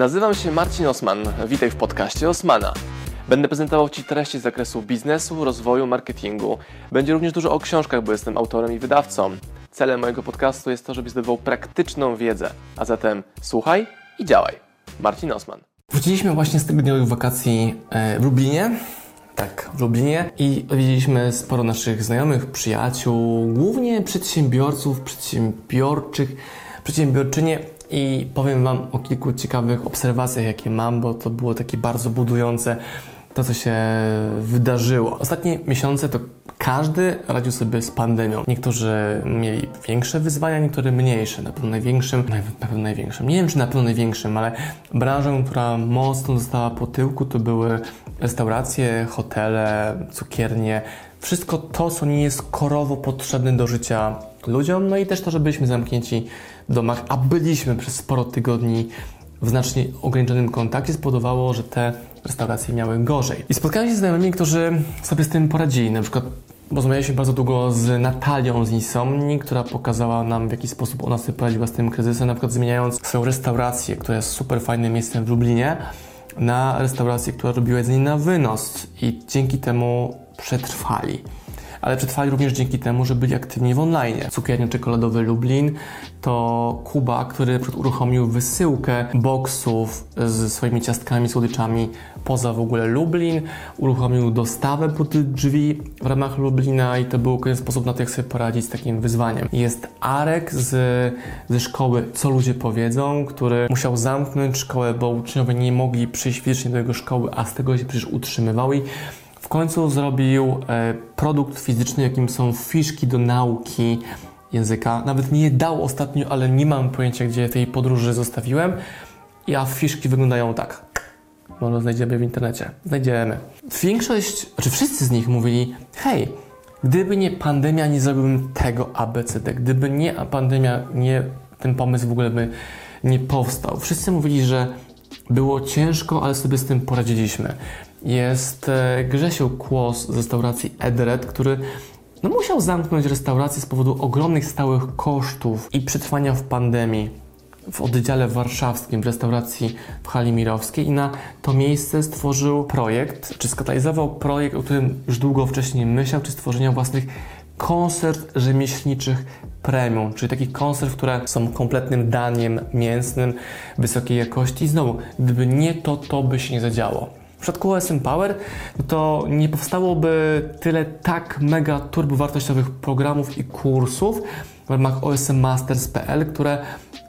Nazywam się Marcin Osman. Witaj w podcaście Osmana. Będę prezentował Ci treści z zakresu biznesu, rozwoju, marketingu. Będzie również dużo o książkach, bo jestem autorem i wydawcą. Celem mojego podcastu jest to, żebyś zdobywał praktyczną wiedzę. A zatem słuchaj i działaj. Marcin Osman. Wróciliśmy właśnie z tygodniowych wakacji e, w Lublinie. Tak, w Lublinie i odwiedziliśmy sporo naszych znajomych, przyjaciół, głównie przedsiębiorców, przedsiębiorczych, przedsiębiorczynie i powiem Wam o kilku ciekawych obserwacjach, jakie mam, bo to było takie bardzo budujące to, co się wydarzyło. Ostatnie miesiące to każdy radził sobie z pandemią. Niektórzy mieli większe wyzwania, niektórzy mniejsze. Na pewno największym, na pewno największym, nie wiem czy na pewno największym, ale branżą, która mocno została po tyłku, to były restauracje, hotele, cukiernie. Wszystko to, co nie jest korowo potrzebne do życia ludziom, no i też to, że byliśmy zamknięci w domach, a byliśmy przez sporo tygodni w znacznie ograniczonym kontakcie, spowodowało, że te restauracje miały gorzej. I spotkałem się z znajomymi, którzy sobie z tym poradzili. Na przykład Rozmawialiśmy bardzo długo z Natalią z Insomni, która pokazała nam, w jaki sposób ona sobie poradziła z tym kryzysem, na przykład zmieniając swoją restaurację, która jest super fajnym miejscem w Lublinie, na restaurację, która robiła jedzenie na wynos i dzięki temu przetrwali ale przetrwali również dzięki temu, że byli aktywni w online. Cukiernia czekoladowy Lublin to Kuba, który uruchomił wysyłkę boksów z swoimi ciastkami, słodyczami poza w ogóle Lublin, uruchomił dostawę pod drzwi w ramach Lublina i to był kolejny sposób na to, jak sobie poradzić z takim wyzwaniem. Jest Arek z, ze szkoły Co Ludzie Powiedzą, który musiał zamknąć szkołę, bo uczniowie nie mogli przyjść fizycznie do jego szkoły, a z tego się przecież utrzymywał i końcu zrobił e, produkt fizyczny, jakim są fiszki do nauki języka. Nawet nie je dał ostatnio, ale nie mam pojęcia, gdzie tej podróży zostawiłem. A fiszki wyglądają tak. Może znajdziemy w internecie. Znajdziemy. Większość, znaczy wszyscy z nich mówili, hej, gdyby nie pandemia, nie zrobiłbym tego ABCD. Gdyby nie pandemia, nie, ten pomysł w ogóle by nie powstał. Wszyscy mówili, że było ciężko, ale sobie z tym poradziliśmy jest e, Grzesiu Kłos z restauracji Edred, który no, musiał zamknąć restaurację z powodu ogromnych stałych kosztów i przetrwania w pandemii w oddziale warszawskim w restauracji w hali mirowskiej i na to miejsce stworzył projekt, czy skatalizował projekt, o którym już długo wcześniej myślał, czy stworzenia własnych konserw rzemieślniczych premium, czyli takich konserw, które są kompletnym daniem mięsnym wysokiej jakości. I znowu, gdyby nie to, to by się nie zadziało. Przypadku OSM Power to nie powstałoby tyle tak mega turbowartościowych programów i kursów w ramach OSM Masters.pl, które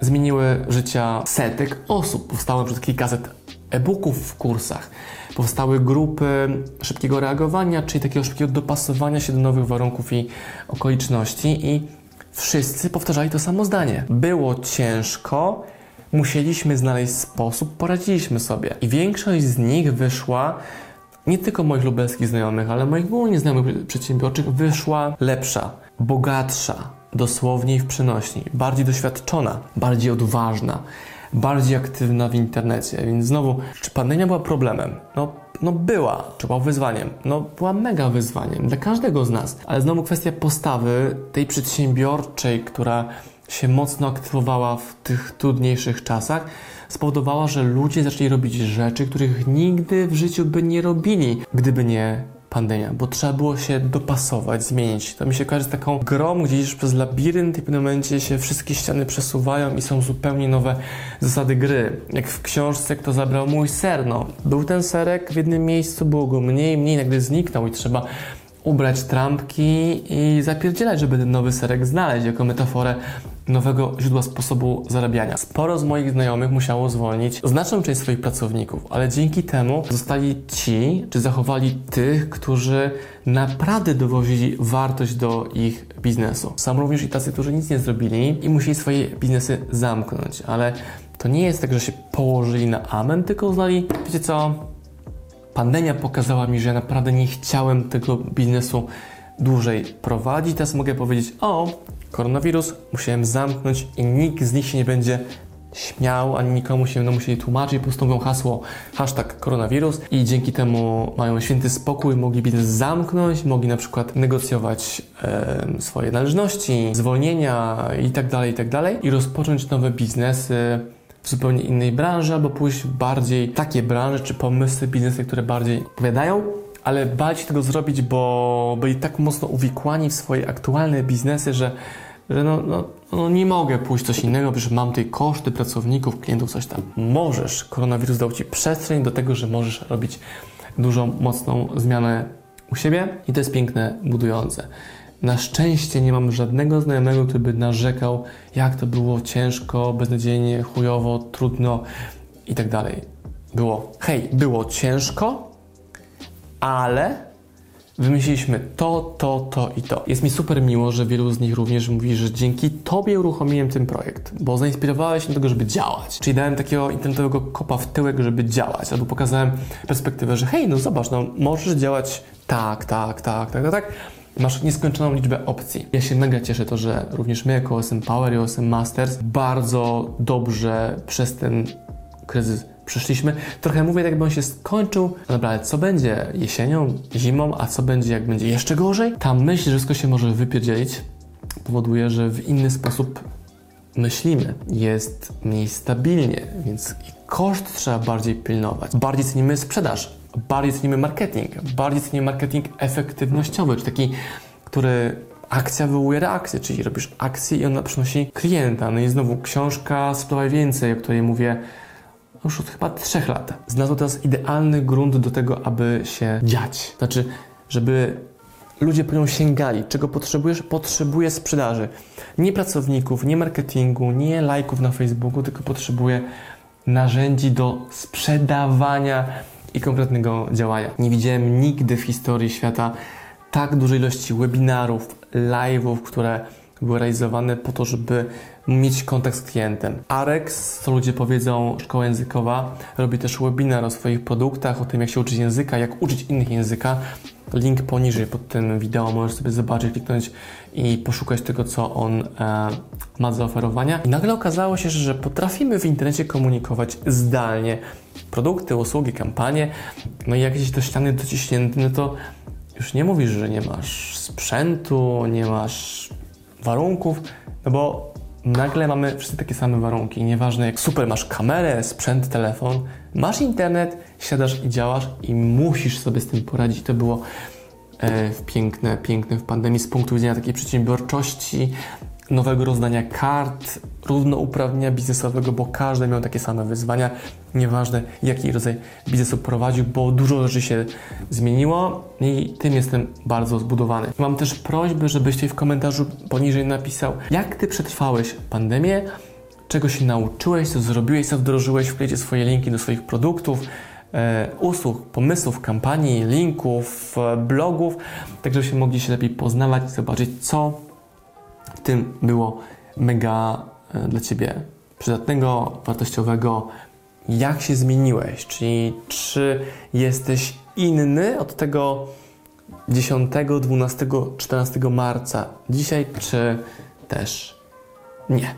zmieniły życia setek osób. Powstało przez kilkaset e-booków w kursach. Powstały grupy szybkiego reagowania, czyli takiego szybkiego dopasowania się do nowych warunków i okoliczności i wszyscy powtarzali to samo zdanie. Było ciężko, musieliśmy znaleźć sposób, poradziliśmy sobie. I większość z nich wyszła, nie tylko moich lubelskich znajomych, ale moich ogólnie znajomych przedsiębiorczych, wyszła lepsza, bogatsza, dosłownie w przenośni, bardziej doświadczona, bardziej odważna, bardziej aktywna w internecie. Więc znowu, czy pandemia była problemem? No, no była. Czy była wyzwaniem? No była mega wyzwaniem dla każdego z nas. Ale znowu kwestia postawy tej przedsiębiorczej, która się mocno aktywowała w tych trudniejszych czasach, spowodowała, że ludzie zaczęli robić rzeczy, których nigdy w życiu by nie robili, gdyby nie pandemia, bo trzeba było się dopasować, zmienić. To mi się kojarzy z taką grą, gdzie idziesz przez labirynt i w pewnym momencie się wszystkie ściany przesuwają i są zupełnie nowe zasady gry. Jak w książce Kto zabrał mój ser, no. Był ten serek w jednym miejscu, było go mniej, mniej, nagle zniknął i trzeba ubrać trampki i zapierdzielać, żeby ten nowy serek znaleźć jako metaforę nowego źródła sposobu zarabiania. Sporo z moich znajomych musiało zwolnić znaczną część swoich pracowników, ale dzięki temu zostali ci, czy zachowali tych, którzy naprawdę dowozili wartość do ich biznesu. Są również i tacy, którzy nic nie zrobili i musieli swoje biznesy zamknąć, ale to nie jest tak, że się położyli na amen, tylko uznali, wiecie co, pandemia pokazała mi, że ja naprawdę nie chciałem tego biznesu dłużej prowadzić. Teraz mogę powiedzieć, o, koronawirus, musiałem zamknąć i nikt z nich się nie będzie śmiał, ani nikomu się będą musieli tłumaczyć, po prostu mówią hasło hashtag koronawirus i dzięki temu mają święty spokój, mogli biznes zamknąć, mogli na przykład negocjować e, swoje należności, zwolnienia i tak dalej, i tak dalej. I rozpocząć nowe biznesy w zupełnie innej branży, albo pójść w bardziej takie branże czy pomysły biznesy, które bardziej odpowiadają, ale bać się tego zrobić, bo byli tak mocno uwikłani w swoje aktualne biznesy, że, że no, no, no nie mogę pójść coś innego, przecież mam tutaj koszty pracowników, klientów, coś tam. Możesz, koronawirus dał Ci przestrzeń do tego, że możesz robić dużą, mocną zmianę u siebie i to jest piękne, budujące. Na szczęście nie mam żadnego znajomego, który by narzekał, jak to było ciężko, beznadziejnie, chujowo, trudno i tak dalej. Było, hej, było ciężko, ale wymyśliliśmy to, to, to i to. Jest mi super miło, że wielu z nich również mówi, że dzięki Tobie uruchomiłem ten projekt, bo zainspirowałeś mnie do tego, żeby działać. Czyli dałem takiego internetowego kopa w tyłek, żeby działać, albo pokazałem perspektywę, że hej, no zobacz, no możesz działać tak, tak, tak, tak, tak, tak. Masz nieskończoną liczbę opcji. Ja się mega cieszę to, że również my jako OSM Power i OSM Masters bardzo dobrze przez ten kryzys przeszliśmy. Trochę mówię, tak jakby on się skończył. No dobra, ale co będzie jesienią, zimą, a co będzie, jak będzie jeszcze gorzej? Ta myśl, że wszystko się może wypierdzielić, powoduje, że w inny sposób myślimy. Jest mniej stabilnie, więc koszt trzeba bardziej pilnować. Bardziej cenimy sprzedaż, bardziej cenimy marketing, bardziej cenimy marketing efektywnościowy, czy taki, który akcja wywołuje reakcję, czyli robisz akcję i ona przynosi klienta. No i znowu książka Sprzedawaj Więcej, o której mówię już od chyba trzech lat. Znalazł teraz idealny grunt do tego, aby się dziać. Znaczy, żeby ludzie po nią sięgali. Czego potrzebujesz? Potrzebuję sprzedaży. Nie pracowników, nie marketingu, nie lajków na Facebooku, tylko potrzebuję narzędzi do sprzedawania i konkretnego działania. Nie widziałem nigdy w historii świata tak dużej ilości webinarów, live'ów, które były realizowane po to, żeby mieć kontakt z klientem. Arex, co ludzie powiedzą, szkoła językowa, robi też webinar o swoich produktach, o tym, jak się uczyć języka, jak uczyć innych języka. Link poniżej pod tym wideo możesz sobie zobaczyć, kliknąć i poszukać tego, co on e, ma do zaoferowania. I nagle okazało się, że potrafimy w internecie komunikować zdalnie produkty, usługi, kampanie. No i jak jesteś do ściany dociśnięty, no to już nie mówisz, że nie masz sprzętu, nie masz warunków, no bo nagle mamy wszyscy takie same warunki. Nieważne jak super masz kamerę, sprzęt, telefon, masz internet, siadasz i działasz i musisz sobie z tym poradzić. To było e, piękne, piękne w pandemii z punktu widzenia takiej przedsiębiorczości, nowego rozdania kart, równouprawnienia biznesowego, bo każdy miał takie same wyzwania, nieważne jaki rodzaj biznesu prowadził, bo dużo rzeczy się zmieniło i tym jestem bardzo zbudowany. Mam też prośbę, żebyś w komentarzu poniżej napisał, jak Ty przetrwałeś pandemię, czego się nauczyłeś, co zrobiłeś, co wdrożyłeś, wklejcie swoje linki do swoich produktów, e, usług, pomysłów, kampanii, linków, e, blogów, tak żebyśmy mogli się lepiej poznawać zobaczyć, co w tym było mega e, dla Ciebie przydatnego, wartościowego, jak się zmieniłeś, czyli czy jesteś inny od tego 10, 12, 14 marca dzisiaj, czy też nie.